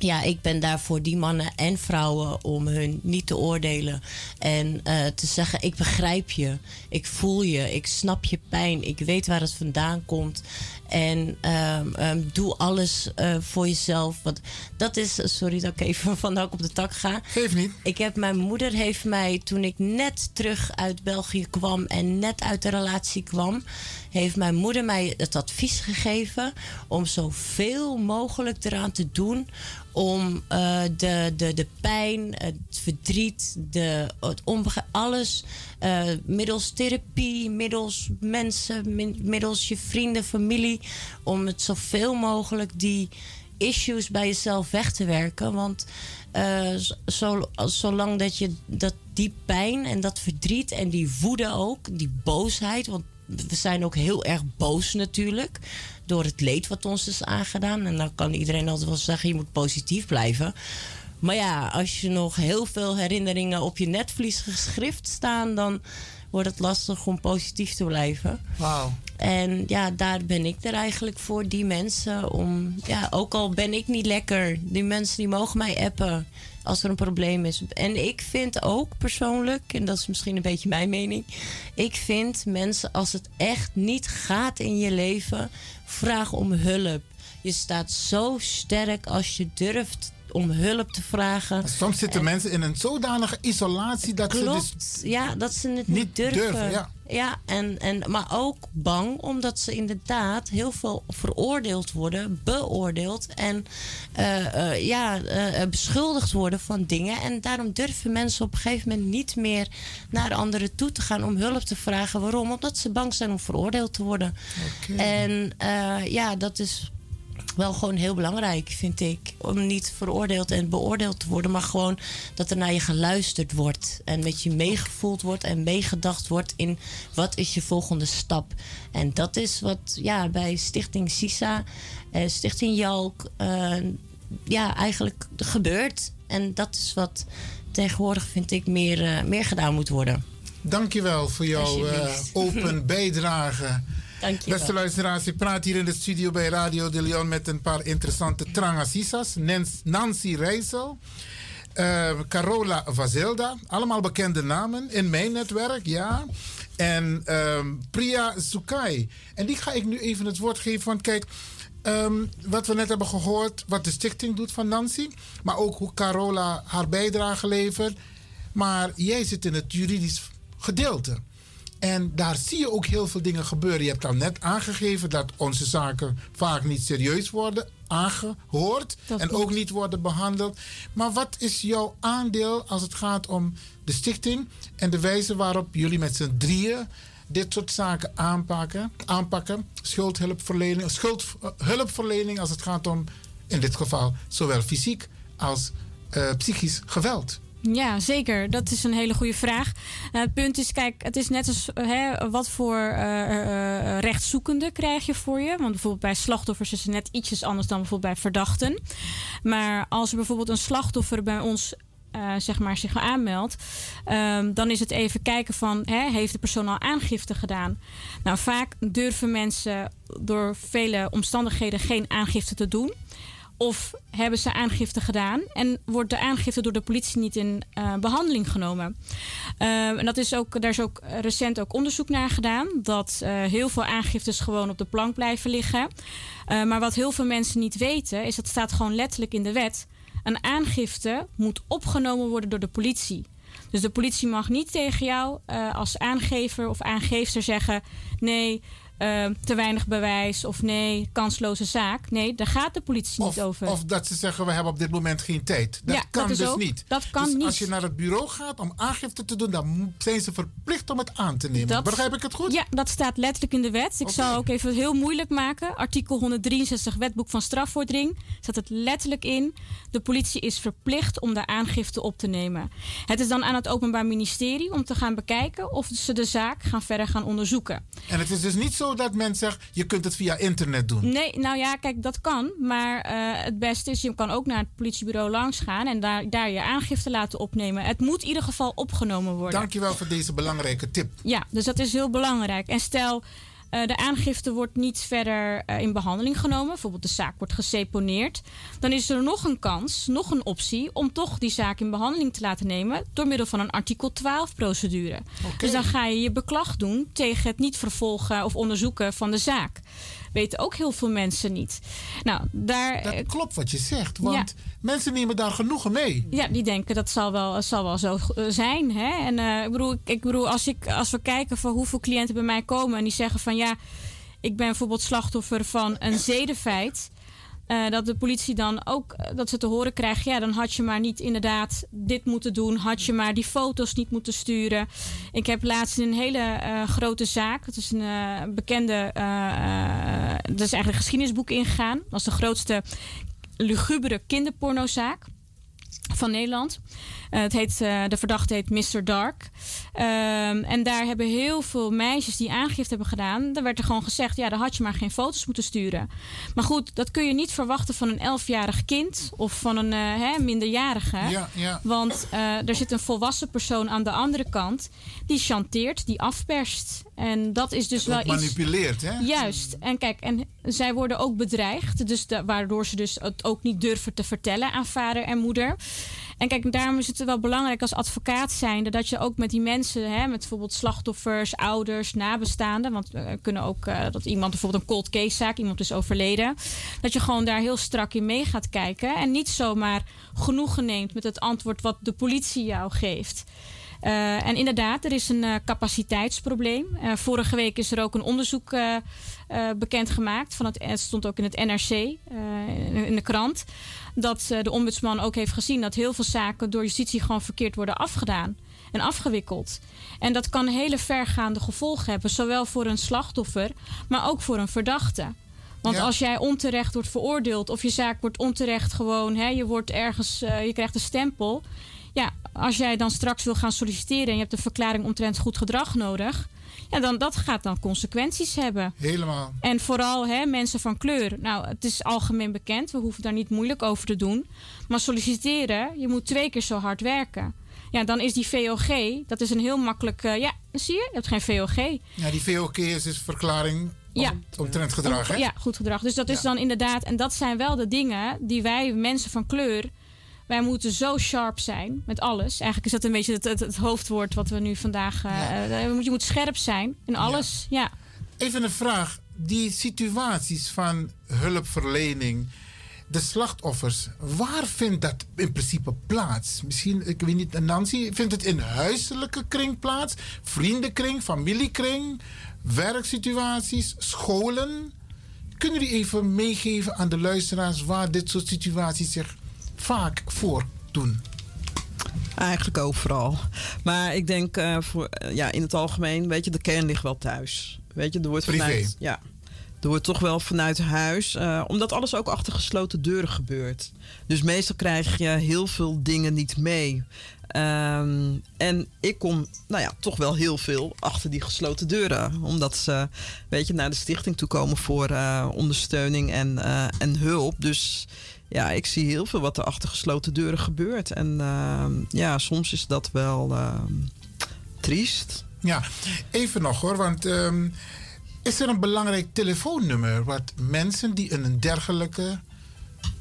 ja, ik ben daar voor die mannen en vrouwen om hun niet te oordelen. En uh, te zeggen: Ik begrijp je, ik voel je, ik snap je pijn, ik weet waar het vandaan komt. En um, um, doe alles uh, voor jezelf. Want dat is, sorry dat ik even van de op de tak ga. Geef niet. Ik heb, mijn moeder heeft mij, toen ik net terug uit België kwam en net uit de relatie kwam, heeft mijn moeder mij het advies gegeven om zoveel mogelijk eraan te doen om uh, de, de, de pijn, het verdriet, de, het alles uh, middels therapie, middels mensen, middels je vrienden, familie, om het zoveel mogelijk die issues bij jezelf weg te werken. Want uh, zo, zolang dat je dat die pijn en dat verdriet en die woede ook, die boosheid, want we zijn ook heel erg boos natuurlijk door het leed wat ons is aangedaan. En dan kan iedereen altijd wel zeggen: je moet positief blijven. Maar ja, als je nog heel veel herinneringen op je netvlies geschrift staan, dan wordt het lastig om positief te blijven. Wauw. En ja, daar ben ik er eigenlijk voor, die mensen. Om, ja, ook al ben ik niet lekker, die mensen die mogen mij appen als er een probleem is. En ik vind ook persoonlijk, en dat is misschien een beetje mijn mening, ik vind mensen als het echt niet gaat in je leven, vraag om hulp. Je staat zo sterk als je durft om hulp te vragen. Soms zitten mensen in een zodanige isolatie dat ze dus ja, dat ze het niet, durven. ja. Ja, en, en, maar ook bang omdat ze inderdaad heel veel veroordeeld worden, beoordeeld en uh, uh, ja, uh, beschuldigd worden van dingen. En daarom durven mensen op een gegeven moment niet meer naar anderen toe te gaan om hulp te vragen. Waarom? Omdat ze bang zijn om veroordeeld te worden. Okay. En ja, dat is wel gewoon heel belangrijk, vind ik. Om niet veroordeeld en beoordeeld te worden, maar gewoon dat er naar je geluisterd wordt. En met je meegevoeld wordt en meegedacht wordt in wat is je volgende stap. En dat is wat ja, bij Stichting Sisa, eh, Stichting Jalk, uh, ja, eigenlijk gebeurt. En dat is wat tegenwoordig, vind ik, meer, uh, meer gedaan moet worden. Dankjewel voor jouw uh, open bijdrage. Beste luisteraars, ik praat hier in de studio bij Radio de Leon met een paar interessante trangasisas. Nancy Rijssel, uh, Carola Vazelda, allemaal bekende namen in mijn netwerk, ja. En uh, Priya Sukai. En die ga ik nu even het woord geven, want kijk... Um, wat we net hebben gehoord, wat de stichting doet van Nancy, maar ook hoe Carola haar bijdrage levert. Maar jij zit in het juridisch gedeelte. En daar zie je ook heel veel dingen gebeuren. Je hebt al net aangegeven dat onze zaken vaak niet serieus worden aangehoord en ook niet worden behandeld. Maar wat is jouw aandeel als het gaat om de stichting en de wijze waarop jullie met z'n drieën dit soort zaken aanpakken? aanpakken schuldhulpverlening, schuldhulpverlening als het gaat om, in dit geval, zowel fysiek als uh, psychisch geweld. Ja, zeker. Dat is een hele goede vraag. Het punt is, kijk, het is net als hè, wat voor uh, rechtszoekende krijg je voor je. Want bijvoorbeeld bij slachtoffers is het net ietsjes anders dan bijvoorbeeld bij verdachten. Maar als er bijvoorbeeld een slachtoffer bij ons zeg maar, zich aanmeldt, um, dan is het even kijken van, hè, heeft de persoon al aangifte gedaan? Nou, vaak durven mensen door vele omstandigheden geen aangifte te doen. Of hebben ze aangifte gedaan en wordt de aangifte door de politie niet in uh, behandeling genomen? Uh, en dat is ook, daar is ook recent ook onderzoek naar gedaan. Dat uh, heel veel aangiftes gewoon op de plank blijven liggen. maar wat heel veel mensen niet weten, is dat staat gewoon letterlijk in de wet. Een aangifte moet opgenomen worden door de politie. Dus de politie mag niet tegen jou als aangever of aangeefster zeggen: nee, uh, te weinig bewijs of nee, kansloze zaak. Nee, daar gaat de politie niet over. Of dat ze zeggen, we hebben op dit moment geen tijd. Dat kan dat dus ook, niet. Dat kan dus niet. als je naar het bureau gaat om aangifte te doen, dan zijn ze verplicht om het aan te nemen. Dat, Begrijp ik het goed? Ja, dat staat letterlijk in de wet. Ik zal ook even heel moeilijk maken. Artikel 163 wetboek van strafvordering staat het letterlijk in. De politie is verplicht om de aangifte op te nemen. Het is dan aan het Openbaar Ministerie om te gaan bekijken of ze de zaak gaan verder gaan onderzoeken. En het is dus niet zo dat men zegt, je kunt het via internet doen? Nee, nou ja, kijk, dat kan. Maar uh, het beste is, je kan ook naar het politiebureau langs gaan en daar, daar je aangifte laten opnemen. Het moet in ieder geval opgenomen worden. Dankjewel voor deze belangrijke tip. Ja, dus dat is heel belangrijk. En stel, uh, de aangifte wordt niet verder uh, in behandeling genomen, bijvoorbeeld de zaak wordt geseponeerd, dan is er nog een kans, nog een optie om toch die zaak in behandeling te laten nemen door middel van een artikel 12 procedure. Okay. Dus dan ga je je beklag doen tegen het niet vervolgen of onderzoeken van de zaak weten ook heel veel mensen niet. Nou, daar, dat klopt wat je zegt, want ja. mensen nemen daar genoegen mee. Ja, die denken dat zal wel, zal wel zo zijn. Hè? En uh, ik, bedoel, ik bedoel, als, ik, als we kijken van hoeveel cliënten bij mij komen en die zeggen van ja, ik ben bijvoorbeeld slachtoffer van een zedenfeit. Uh, dat de politie dan ook dat ze te horen krijgt: ja, dan had je maar niet inderdaad dit moeten doen. Had je maar die foto's niet moeten sturen. Ik heb laatst in een hele uh, grote zaak, het is een bekende, dat is eigenlijk een geschiedenisboek ingegaan. Dat was de grootste lugubere kinderpornozaak van Nederland. Het heet, de verdachte heet Mr. Dark. Um, en daar hebben heel veel meisjes die aangifte hebben gedaan. Daar werd er gewoon gezegd: ja, dan had je maar geen foto's moeten sturen. Maar goed, dat kun je niet verwachten van een elfjarig kind of van een uh, hè, minderjarige. Ja, ja. Want er zit een volwassen persoon aan de andere kant die chanteert, die afperst. En dat is dus dat wel iets. manipuleert, hè? Juist. En kijk, en zij worden ook bedreigd. Dus de, waardoor ze dus het ook niet durven te vertellen aan vader en moeder. En kijk, daarom is het wel belangrijk als advocaat zijnde dat je ook met die mensen, hè, met bijvoorbeeld slachtoffers, ouders, nabestaanden, want we kunnen ook uh, dat iemand bijvoorbeeld een cold case zaak, iemand is overleden, dat je gewoon daar heel strak in mee gaat kijken en niet zomaar genoegen neemt met het antwoord wat de politie jou geeft. Uh, en inderdaad, er is een capaciteitsprobleem. Vorige week is er ook een onderzoek bekendgemaakt. Van het, het stond ook in het NRC, in de krant. Dat de ombudsman ook heeft gezien dat heel veel zaken door justitie gewoon verkeerd worden afgedaan en afgewikkeld. En dat kan hele vergaande gevolgen hebben, zowel voor een slachtoffer, maar ook voor een verdachte. Want Ja. als jij onterecht wordt veroordeeld of je zaak wordt onterecht gewoon, hè, je wordt ergens, eh, je krijgt een stempel. Ja, als jij dan straks wil gaan solliciteren en je hebt een verklaring omtrent goed gedrag nodig, ja, dan dat gaat dan consequenties hebben. Helemaal. En vooral hè, mensen van kleur. Nou, het is algemeen bekend, we hoeven daar niet moeilijk over te doen. Maar solliciteren, je moet twee keer zo hard werken. Ja, dan is die VOG, dat is een heel makkelijk. eh, ja, zie je, je hebt geen VOG. Ja, die VOK is dus verklaring Ja. om, omtrent gedrag, hè? Ja, goed gedrag. Dus dat is dan inderdaad, en dat zijn wel de dingen die wij, mensen van kleur, wij moeten zo sharp zijn met alles. Eigenlijk is dat een beetje het, het, het hoofdwoord wat we nu vandaag. eh, eh, je moet scherp zijn in alles. Ja. Even een vraag. Die situaties van hulpverlening, de slachtoffers, waar vindt dat in principe plaats? Misschien, ik weet niet, Nancy, vindt het in huiselijke kring plaats? Vriendenkring, familiekring, werksituaties, scholen? Kunnen jullie even meegeven aan de luisteraars waar dit soort situaties zich vaak voordoen? Eigenlijk overal. Maar ik denk eh, voor, eh, ja, in het algemeen, weet je, de kern ligt wel thuis. Weet je, er wordt Privé. vanuit. Ja. Er wordt toch wel vanuit huis, eh, omdat alles ook achter gesloten deuren gebeurt. Dus meestal krijg je heel veel dingen niet mee. Ehm, en ik kom, nou ja, toch wel heel veel achter die gesloten deuren. Omdat ze, weet je, naar de stichting toe komen voor ondersteuning en, en hulp. Dus ja, ik zie heel veel wat er achter gesloten deuren gebeurt. En ehm, ja, soms is dat wel ehm, triest. Ja, even nog hoor, want ehm, is er een belangrijk telefoonnummer wat mensen die in een dergelijke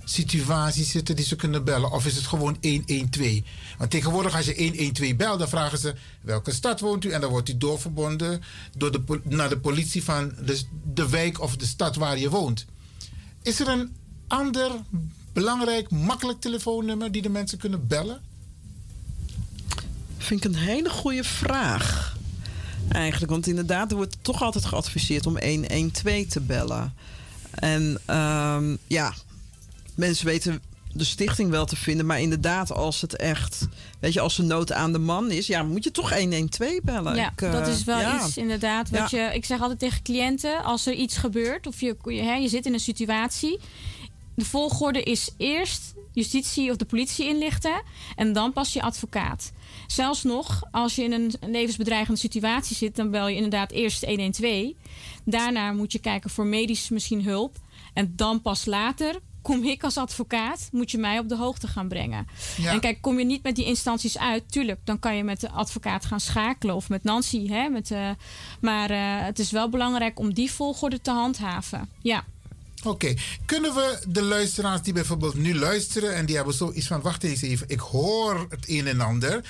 situatie zitten, die ze kunnen bellen? Of is het gewoon 112? Want tegenwoordig als je 112 belt, dan vragen ze welke stad woont u? En dan wordt u doorverbonden door de, naar de politie van de, de wijk of de stad waar je woont. Is er een ander belangrijk, makkelijk telefoonnummer die de mensen kunnen bellen? Vind ik een hele goede vraag. Eigenlijk, want inderdaad, er wordt toch altijd geadviseerd om 112 te bellen. En um, ja, mensen weten de stichting wel te vinden. Maar inderdaad, als het echt, weet je, als de nood aan de man is, ja, moet je toch 112 bellen. Ja, ik, dat is wel iets inderdaad. Wat je, ik zeg altijd tegen cliënten, als er iets gebeurt of je, je, hè, je zit in een situatie. De volgorde is eerst justitie of de politie inlichten en dan pas je advocaat. Zelfs nog, als je in een levensbedreigende situatie zit, dan bel je inderdaad eerst 112. Daarna moet je kijken voor medisch misschien hulp. En dan pas later kom ik als advocaat, moet je mij op de hoogte gaan brengen. En kijk, kom je niet met die instanties uit, tuurlijk, dan kan je met de advocaat gaan schakelen of met Nancy. Hè, met, uh, maar uh, het is wel belangrijk om die volgorde te handhaven. Ja. Oké, kunnen we de luisteraars die bijvoorbeeld nu luisteren en die hebben zoiets van: wacht eens even, ik hoor het een en ander.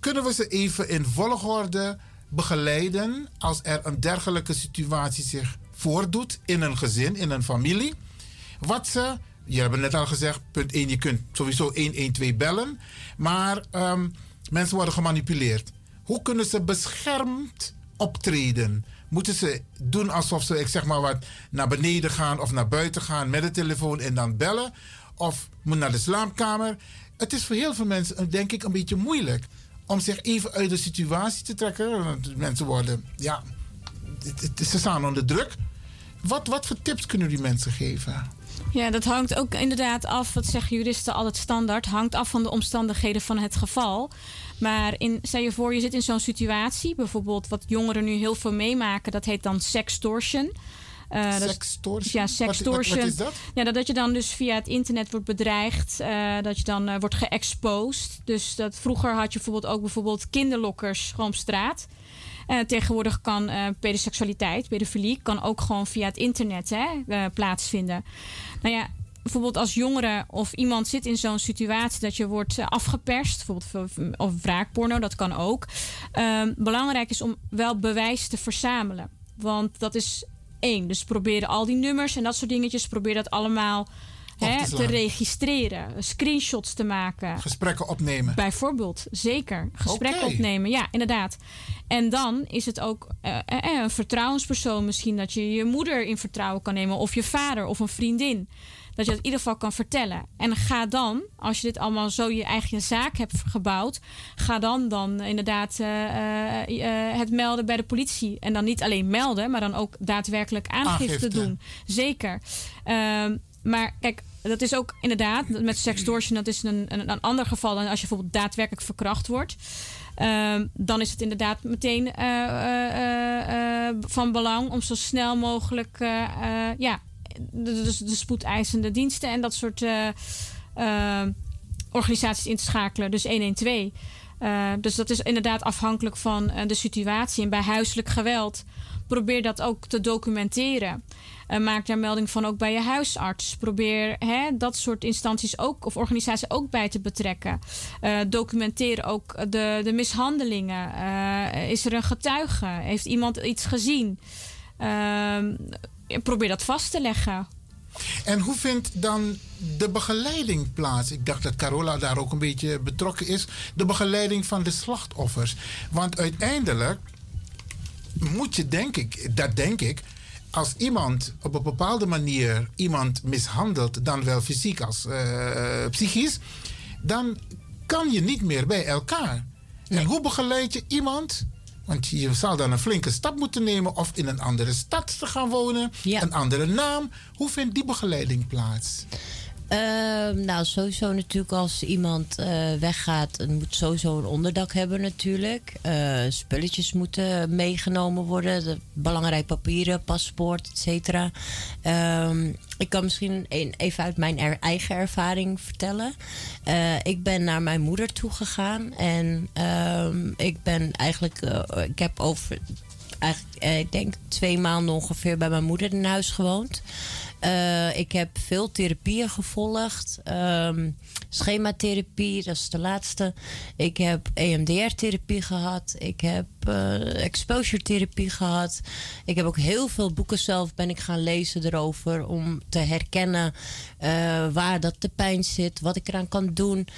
Kunnen we ze even in volgorde begeleiden als er een dergelijke situatie zich voordoet in een gezin, in een familie? Wat ze, je hebt net al gezegd, punt 1, je kunt sowieso 112 bellen, maar um, mensen worden gemanipuleerd. Hoe kunnen ze beschermd optreden? Moeten ze doen alsof ze, ik zeg maar wat, naar beneden gaan of naar buiten gaan met de telefoon en dan bellen? Of moet naar de slaapkamer? Het is voor heel veel mensen, denk ik, een beetje moeilijk om zich even uit de situatie te trekken. Mensen worden, ja, ze staan onder druk. Wat, wat voor tips kunnen die mensen geven? Ja, dat hangt ook inderdaad af, wat zeggen juristen altijd standaard, hangt af van de omstandigheden van het geval. Maar in, stel je voor, je zit in zo'n situatie, bijvoorbeeld wat jongeren nu heel veel meemaken, dat heet dan sextortion. Uh, sextortion? ja, sextortion. Wat, is dat? Ja, dat, je dan dus via het internet wordt bedreigd. Uh, dat je dan uh, wordt geëxposed. Dus dat, vroeger had je bijvoorbeeld ook bijvoorbeeld kinderlokkers gewoon op straat. tegenwoordig kan pedoseksualiteit, pedofilie, kan ook gewoon via het internet hè, plaatsvinden. Nou ja, bijvoorbeeld als jongere of iemand zit in zo'n situatie dat je wordt afgeperst, bijvoorbeeld of wraakporno, dat kan ook. Um, belangrijk is om wel bewijs te verzamelen. Want dat is één. Dus probeer al die nummers en dat soort dingetjes, probeer dat allemaal hè, te, registreren, screenshots te maken. Gesprekken opnemen. Bijvoorbeeld, zeker. Gesprekken opnemen, ja, inderdaad. En dan is het ook uh, een vertrouwenspersoon misschien dat je je moeder in vertrouwen kan nemen, of je vader of een vriendin. Dat je dat in ieder geval kan vertellen. En ga dan, als je dit allemaal zo je eigen zaak hebt gebouwd, ga dan dan inderdaad uh, uh, het melden bij de politie. En dan niet alleen melden, maar dan ook daadwerkelijk aangifte, doen. Zeker. Ehm, maar kijk, dat is ook inderdaad met sextortion, dat is een, een, een ander geval dan als je bijvoorbeeld daadwerkelijk verkracht wordt. Ehm, dan is het inderdaad meteen van belang om zo snel mogelijk ja, de, de, de spoedeisende diensten en dat soort uh, uh, organisaties in te schakelen. Dus 112. Uh, dus dat is inderdaad afhankelijk van de situatie. En bij huiselijk geweld probeer dat ook te documenteren. maak daar melding van ook bij je huisarts. Probeer hè, dat soort instanties ook of organisaties ook bij te betrekken. documenteer ook de, de mishandelingen. is er een getuige? Heeft iemand iets gezien? Probeer dat vast te leggen. En hoe vindt dan de begeleiding plaats? Ik dacht dat Carola daar ook een beetje betrokken is. De begeleiding van de slachtoffers. Want uiteindelijk moet je, denk ik, dat denk ik, als iemand op een bepaalde manier iemand mishandelt, dan wel fysiek als uh, psychisch, dan kan je niet meer bij elkaar. En hoe begeleid je iemand want je zal dan een flinke stap moeten nemen of in een andere stad te gaan wonen, een andere naam. Hoe vindt die begeleiding plaats? Ehm, nou, sowieso natuurlijk als iemand uh, weggaat, moet sowieso een onderdak hebben natuurlijk. Uh, spulletjes moeten meegenomen worden, de belangrijk papieren, paspoort, et cetera. Ehm, ik kan misschien even uit mijn eigen ervaring vertellen. Uh, ik ben naar mijn moeder toegegaan en um, ik ben eigenlijk, ik heb over, eigenlijk, ik denk twee maanden ongeveer bij mijn moeder in huis gewoond. Uh, ik heb veel therapieën gevolgd. Um, schematherapie, dat is de laatste. Ik heb EMDR-therapie gehad. Ik heb exposure therapie gehad. Ik heb ook heel veel boeken zelf ben ik gaan lezen erover om te herkennen waar dat de pijn zit, wat ik eraan kan doen.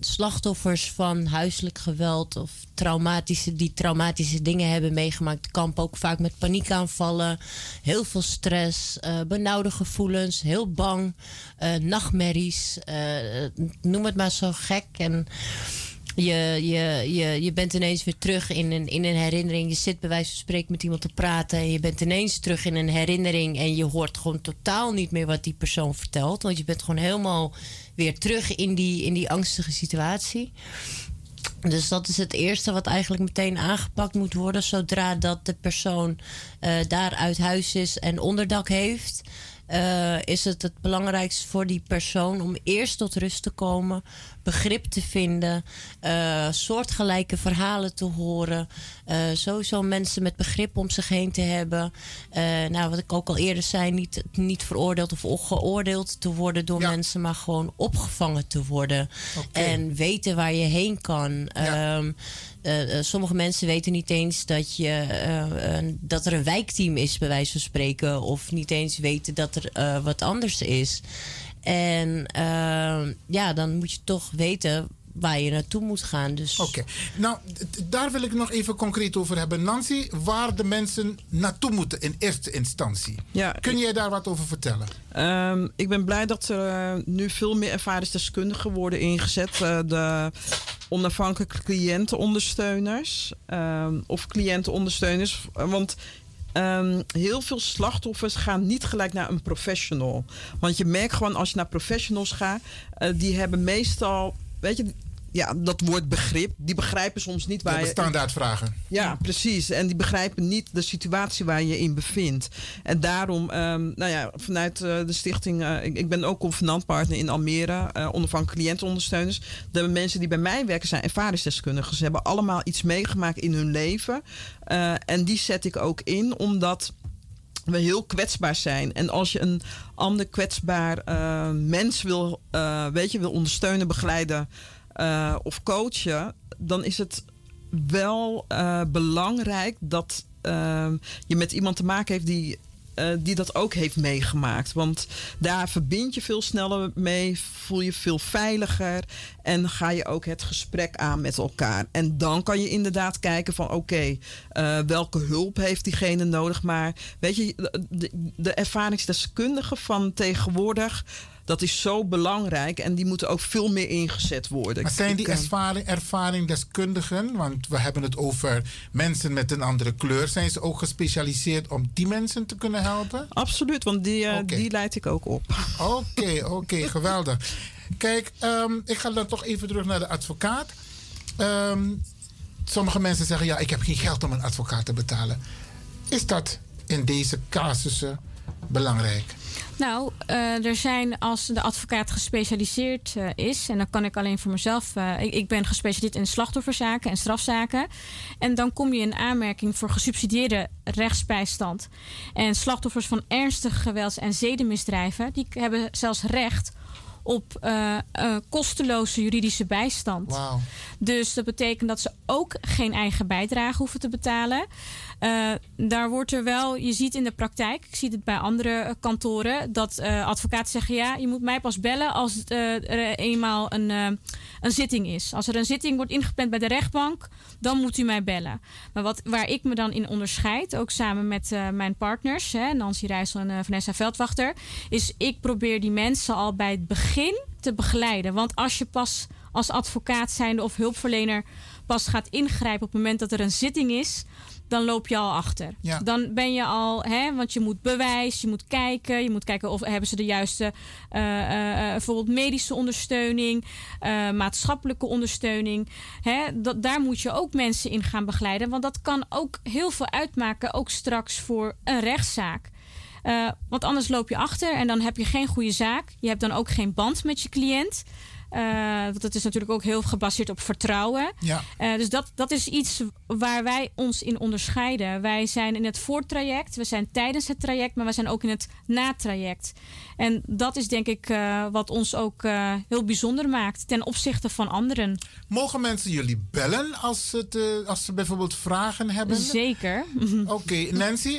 slachtoffers van huiselijk geweld of traumatische, die traumatische dingen hebben meegemaakt, kampen ook vaak met paniekaanvallen, heel veel stress, benauwde gevoelens, heel bang, nachtmerries, noem het maar zo gek. En je, je, je, je bent ineens weer terug in een, in een herinnering. Je zit bij wijze van spreken met iemand te praten. En je bent ineens terug in een herinnering. En je hoort gewoon totaal niet meer wat die persoon vertelt. Want je bent gewoon helemaal weer terug in die, in die angstige situatie. Dus dat is het eerste wat eigenlijk meteen aangepakt moet worden. Zodra dat de persoon uh, daar uit huis is en onderdak heeft. Uh, is het het belangrijkste voor die persoon om eerst tot rust te komen, begrip te vinden, uh, soortgelijke verhalen te horen, uh, sowieso mensen met begrip om zich heen te hebben. nou, wat ik ook al eerder zei, niet, niet veroordeeld of geoordeeld te worden door mensen, maar gewoon opgevangen te worden en weten waar je heen kan. Ja. Um, uh, sommige mensen weten niet eens dat, je, uh, dat er een wijkteam is, bij wijze van spreken. Of niet eens weten dat er wat anders is. En ja, dan moet je toch weten waar je naartoe moet gaan. Dus... Oké, nou daar wil ik nog even concreet over hebben. Nancy, waar de mensen naartoe moeten in eerste instantie. Ja, Kun jij daar wat over vertellen? Um, ik ben blij dat er nu veel meer ervaringsdeskundigen worden ingezet. Uh, de onafhankelijke cliëntenondersteuners um, of cliëntenondersteuners. Want Um, heel veel slachtoffers gaan niet gelijk naar een professional. Want je merkt gewoon als je naar professionals gaat, uh, die hebben meestal, weet je, ja, dat woord begrip, die begrijpen soms niet waar je... standaardvragen. Ja, precies. En die begrijpen niet de situatie waar je in bevindt. En daarom, um, nou ja, vanuit uh, de stichting... Uh, ik, ik, ben ook convenantpartner in Almere, uh, ondervan cliëntenondersteuners. De mensen die bij mij werken zijn ervaringsdeskundigen. Ze hebben allemaal iets meegemaakt in hun leven. en die zet ik ook in, omdat we heel kwetsbaar zijn. En als je een ander kwetsbaar mens wil, weet je, wil ondersteunen, begeleiden uh, of coachen, dan is het wel uh, belangrijk dat uh, je met iemand te maken heeft die uh, die dat ook heeft meegemaakt. Want daar verbind je veel sneller mee, voel je veel veiliger en ga je ook het gesprek aan met elkaar. En dan kan je inderdaad kijken van oké, welke hulp heeft diegene nodig. Maar weet je, de, de ervaringsdeskundigen van tegenwoordig dat is zo belangrijk en die moeten ook veel meer ingezet worden. Maar zijn die ervaring, ervaringdeskundigen, want we hebben het over mensen met een andere kleur, zijn ze ook gespecialiseerd om die mensen te kunnen helpen? Absoluut, want die, uh, die leid ik ook op. Oké, oké, geweldig. Kijk, um, ik ga dan toch even terug naar de advocaat. Um, sommige mensen zeggen, ja, ik heb geen geld om een advocaat te betalen. Is dat in deze casussen belangrijk? Nou, uh, er zijn als de advocaat gespecialiseerd uh, is, en dan kan ik alleen voor mezelf. Uh, ik, ik, ben gespecialiseerd in slachtofferzaken en strafzaken. En dan kom je in aanmerking voor gesubsidieerde rechtsbijstand. En slachtoffers van ernstige gewelds- en zedenmisdrijven, die hebben zelfs recht op uh, uh, kosteloze juridische bijstand. Wow. Dus dat betekent dat ze ook geen eigen bijdrage hoeven te betalen. Uh, daar wordt er wel, je ziet in de praktijk, ik zie het bij andere kantoren, dat advocaten zeggen: ja, je moet mij pas bellen als er eenmaal een, een zitting is. Als er een zitting wordt ingepland bij de rechtbank, dan moet u mij bellen. Maar wat, waar ik me dan in onderscheid, ook samen met mijn partners, hè, Nancy Rijssel en Vanessa Veldwachter, is ik probeer die mensen al bij het begin te begeleiden. Want als je pas als advocaat zijnde of hulpverlener pas gaat ingrijpen op het moment dat er een zitting is, dan loop je al achter. Ja. Dan ben je al, hè, want je moet bewijs, je moet kijken, je moet kijken of hebben ze de juiste, uh, uh, bijvoorbeeld medische ondersteuning, uh, maatschappelijke ondersteuning. Hè, dat, daar moet je ook mensen in gaan begeleiden, want dat kan ook heel veel uitmaken, ook straks voor een rechtszaak. Want anders loop je achter en dan heb je geen goede zaak. Je hebt dan ook geen band met je cliënt. Uh, want het is natuurlijk ook heel gebaseerd op vertrouwen. Ja. Uh, dus dat, dat is iets waar wij ons in onderscheiden. Wij zijn in het voortraject, we zijn tijdens het traject, maar we zijn ook in het natraject. En dat is denk ik uh, wat ons ook heel bijzonder maakt ten opzichte van anderen. Mogen mensen jullie bellen als, het, als ze bijvoorbeeld vragen hebben? Zeker. Oké, okay. Nancy,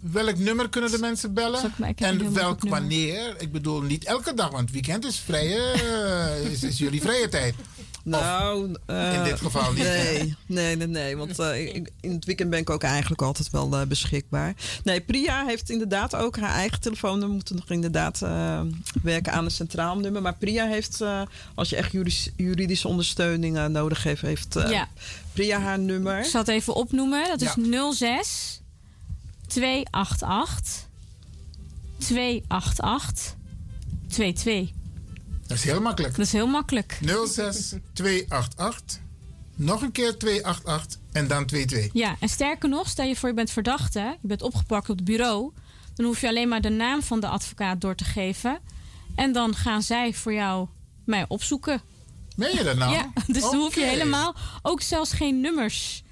welk nummer kunnen de mensen bellen? En welk wanneer? Ik bedoel, niet elke dag, want weekend is vrije uh, is, is, jullie vrije tijd? Nou, uh, in dit geval niet. Nee, nee, nee, nee. Want uh, in het weekend ben ik ook eigenlijk altijd wel uh, beschikbaar. Nee, Priya heeft inderdaad ook haar eigen telefoonnummer. We moeten nog inderdaad werken aan een centraal nummer. Maar Priya heeft, als je echt juridische ondersteuning nodig heeft, heeft ja. Priya haar nummer. Ik zal het even opnoemen. Dat is ja. 06 288 288 22. Dat is heel makkelijk. Dat is heel makkelijk. 06 288. Nog een keer 288 en dan 22. Ja, en sterker nog, stel je voor je bent verdachte, je bent opgepakt op het bureau, dan hoef je alleen maar de naam van de advocaat door te geven. En dan gaan zij voor jou mij opzoeken. Meen je dat nou? Ja, dus dan hoef je helemaal ook zelfs geen nummers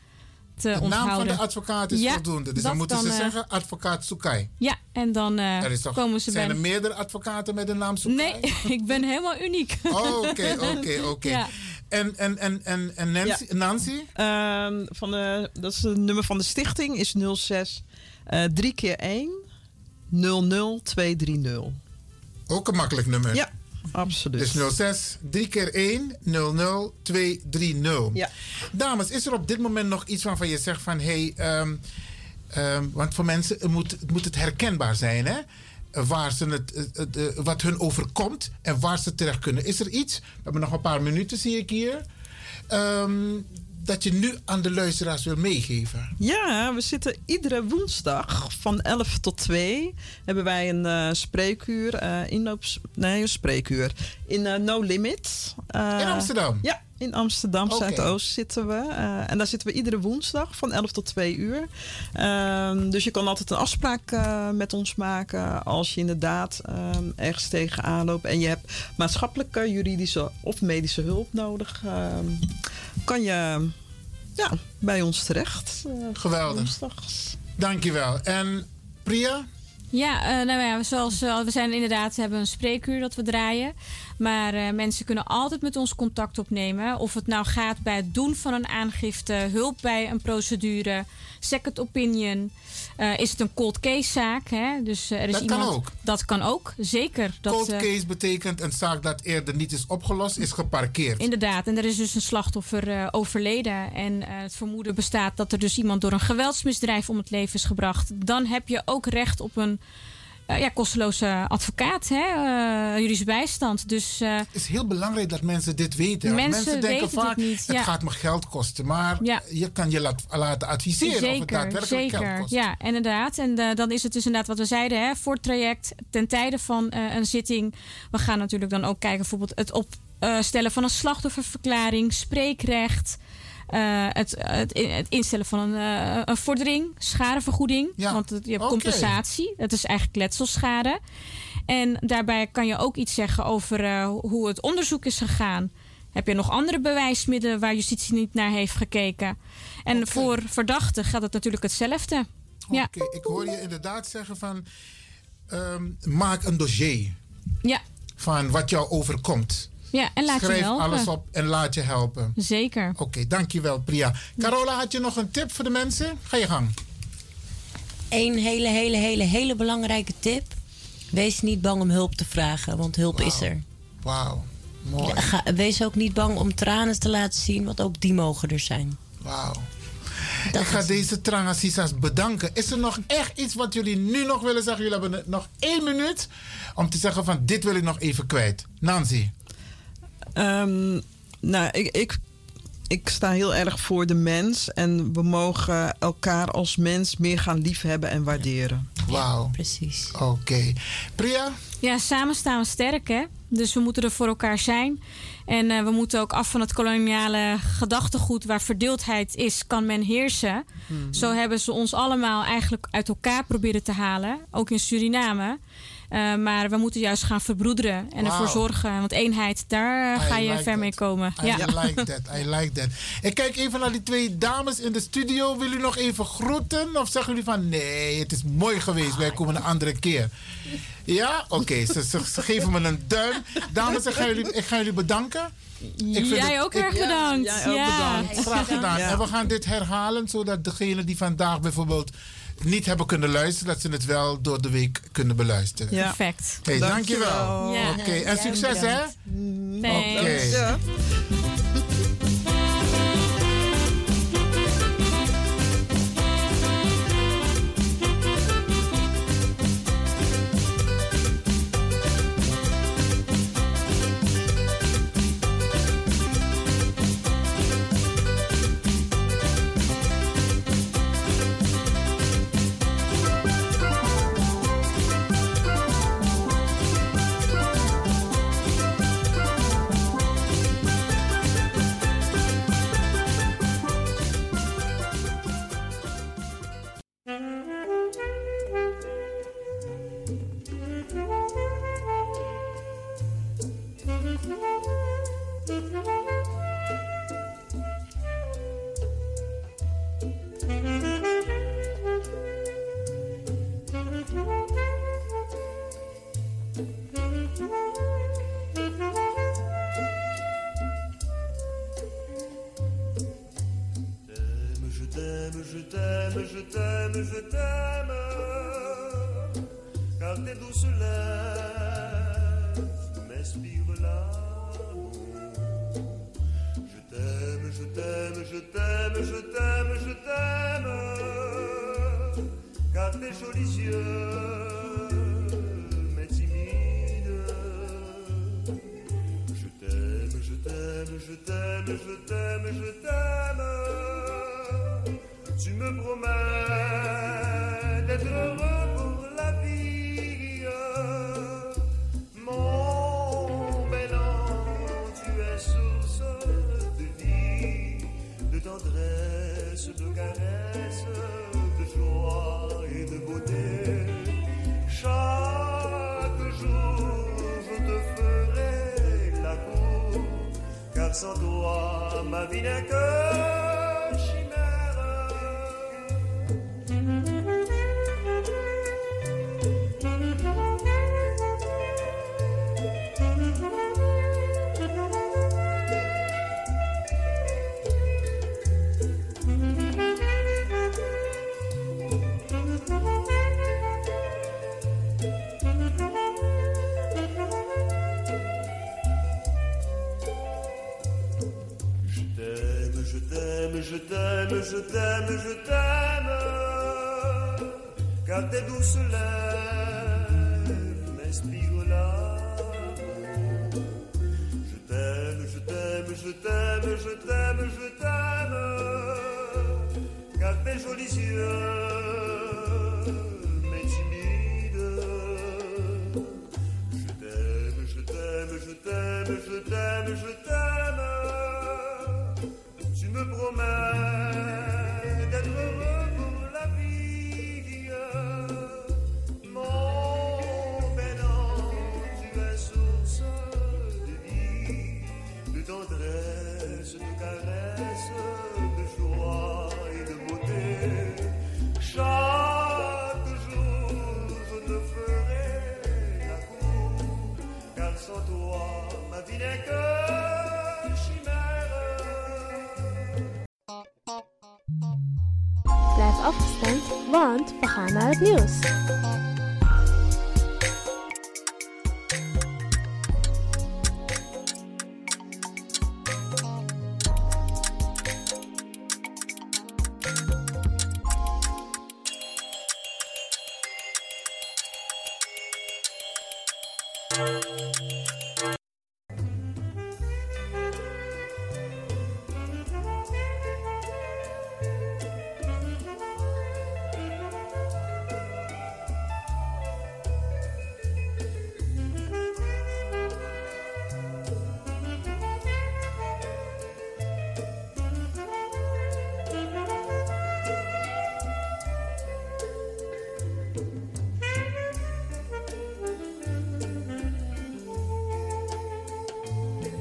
te de onthouden. naam van de advocaat is voldoende. Dus dan moeten ze uh, zeggen advocaat Sukai. Ja, en dan uh, toch, komen ze zijn bij... er meerdere advocaten met de naam Sukai? Nee, ik ben helemaal uniek. Oké, oké, oké. En, en, en, en, en Nancy? Ja. Nancy? Uh, van de, dat is het nummer van de stichting, is 06 uh, 3 keer 1 00230. Ook een makkelijk nummer. Ja, Absoluut. Dus 06 3 keer 1 00 230. Ja. Dames, is er op dit moment nog iets waarvan je zegt van hé, hey, um, um, want voor mensen het moet, het moet het herkenbaar zijn, hè? Waar ze het, het, het, het, wat hun overkomt en waar ze terecht kunnen. Is er iets? We hebben nog een paar minuten, zie ik hier. Um, dat je nu aan de luisteraars wil meegeven? Ja, we zitten iedere woensdag van 11 tot 2 hebben wij een uh, spreekuur, uh, inloops, nee, een spreekuur in uh, No Limit. in Amsterdam? Ja, in Amsterdam okay. Zuidoost zitten we. en daar zitten we iedere woensdag van 11 tot 2 uur. Ehm, dus je kan altijd een afspraak met ons maken als je inderdaad um, ergens tegenaan loopt en je hebt maatschappelijke, juridische of medische hulp nodig. Kan je ja, bij ons terecht. Uh, Geweldig. Woensdags. Dankjewel. En Priya? Ja, uh, nou ja, zoals uh, we zijn inderdaad hebben een spreekuur dat we draaien. Maar uh, mensen kunnen altijd met ons contact opnemen. Of het nou gaat bij het doen van een aangifte, hulp bij een procedure, second opinion. Uh, is het een cold case zaak? Hè? Dus, er is dat iemand, kan ook. Dat kan ook, zeker. Dat, cold case betekent een zaak dat eerder niet is opgelost, is geparkeerd. Inderdaad, en er is dus een slachtoffer overleden. En het vermoeden bestaat dat er dus iemand door een geweldsmisdrijf om het leven is gebracht. Dan heb je ook recht op een ja, kosteloze advocaat, hè? Uh, juridische bijstand. Dus, uh, het is heel belangrijk dat mensen dit weten. Mensen, mensen denken weten vaak, het, niet, het gaat me geld kosten. Maar ja. je kan je laat, laten adviseren zeker, of het daadwerkelijk zeker. geld kost. Ja, inderdaad. En dan is het dus inderdaad wat we zeiden, hè? voor het traject, ten tijde van een zitting. We gaan natuurlijk dan ook kijken bijvoorbeeld het opstellen van een slachtofferverklaring, spreekrecht... Uh, het, het, het, instellen van een, uh, een vordering, schadevergoeding. Ja. Want het, je hebt okay. compensatie. Dat is eigenlijk letselschade. En daarbij kan je ook iets zeggen over uh, hoe het onderzoek is gegaan. Heb je nog andere bewijsmiddelen waar justitie niet naar heeft gekeken? En okay. voor verdachten gaat het natuurlijk hetzelfde. Oké, ja. ik hoor je inderdaad zeggen van... Um, maak een dossier. Ja. Van wat jou overkomt. Ja, en laat Schrijf je helpen. alles op en laat je helpen. Zeker. Oké, okay, dankjewel Priya. Carola, had je nog een tip voor de mensen? Ga je gang. Eén hele, hele, hele, hele belangrijke tip. Wees niet bang om hulp te vragen, want hulp wow. is er. Wauw, mooi. Ga, wees ook niet bang om tranen te laten zien, want ook die mogen er zijn. Wauw. Ik ga deze Trangasisas bedanken. Is er nog echt iets wat jullie nu nog willen zeggen? Jullie hebben nog één minuut om te zeggen van dit wil ik nog even kwijt. Nancy. Um, nou, ik, ik, ik sta heel erg voor de mens. En we mogen elkaar als mens meer gaan liefhebben en waarderen. Wauw. Ja, precies. Oké. Okay. Priya? Ja, samen staan we sterk, hè? Dus we moeten er voor elkaar zijn. En uh, we moeten ook af van het koloniale gedachtegoed waar verdeeldheid is, kan men heersen. Mm -hmm. Zo hebben ze ons allemaal eigenlijk uit elkaar proberen te halen, ook in Suriname. Uh, maar we moeten juist gaan verbroederen en ervoor zorgen. Want eenheid, daar ga je ver mee komen. I like that. I like that. Ik kijk even naar die twee dames in de studio. Wil u nog even groeten? Of zeggen jullie van nee, het is mooi geweest. Wij komen een andere keer. Ja? Oké, ze, ze, geven me een duim. Dames, ik ga jullie, ik ga jullie bedanken. Ik jij ook erg bedankt. Ja, jij ook bedankt. Graag gedaan. En we gaan dit herhalen, zodat degenen die vandaag bijvoorbeeld niet hebben kunnen luisteren, dat ze het wel door de week kunnen beluisteren. Perfect. Hey, dankjewel. Ja. Oké, en succes hè? Oké. jolis yeux. je t'aime, je t'aime, car tes douces lèvres m'inspirent l'amour. Je t'aime, je t'aime, je t'aime, je t'aime, je t'aime, car tes jolis yeux nieuws.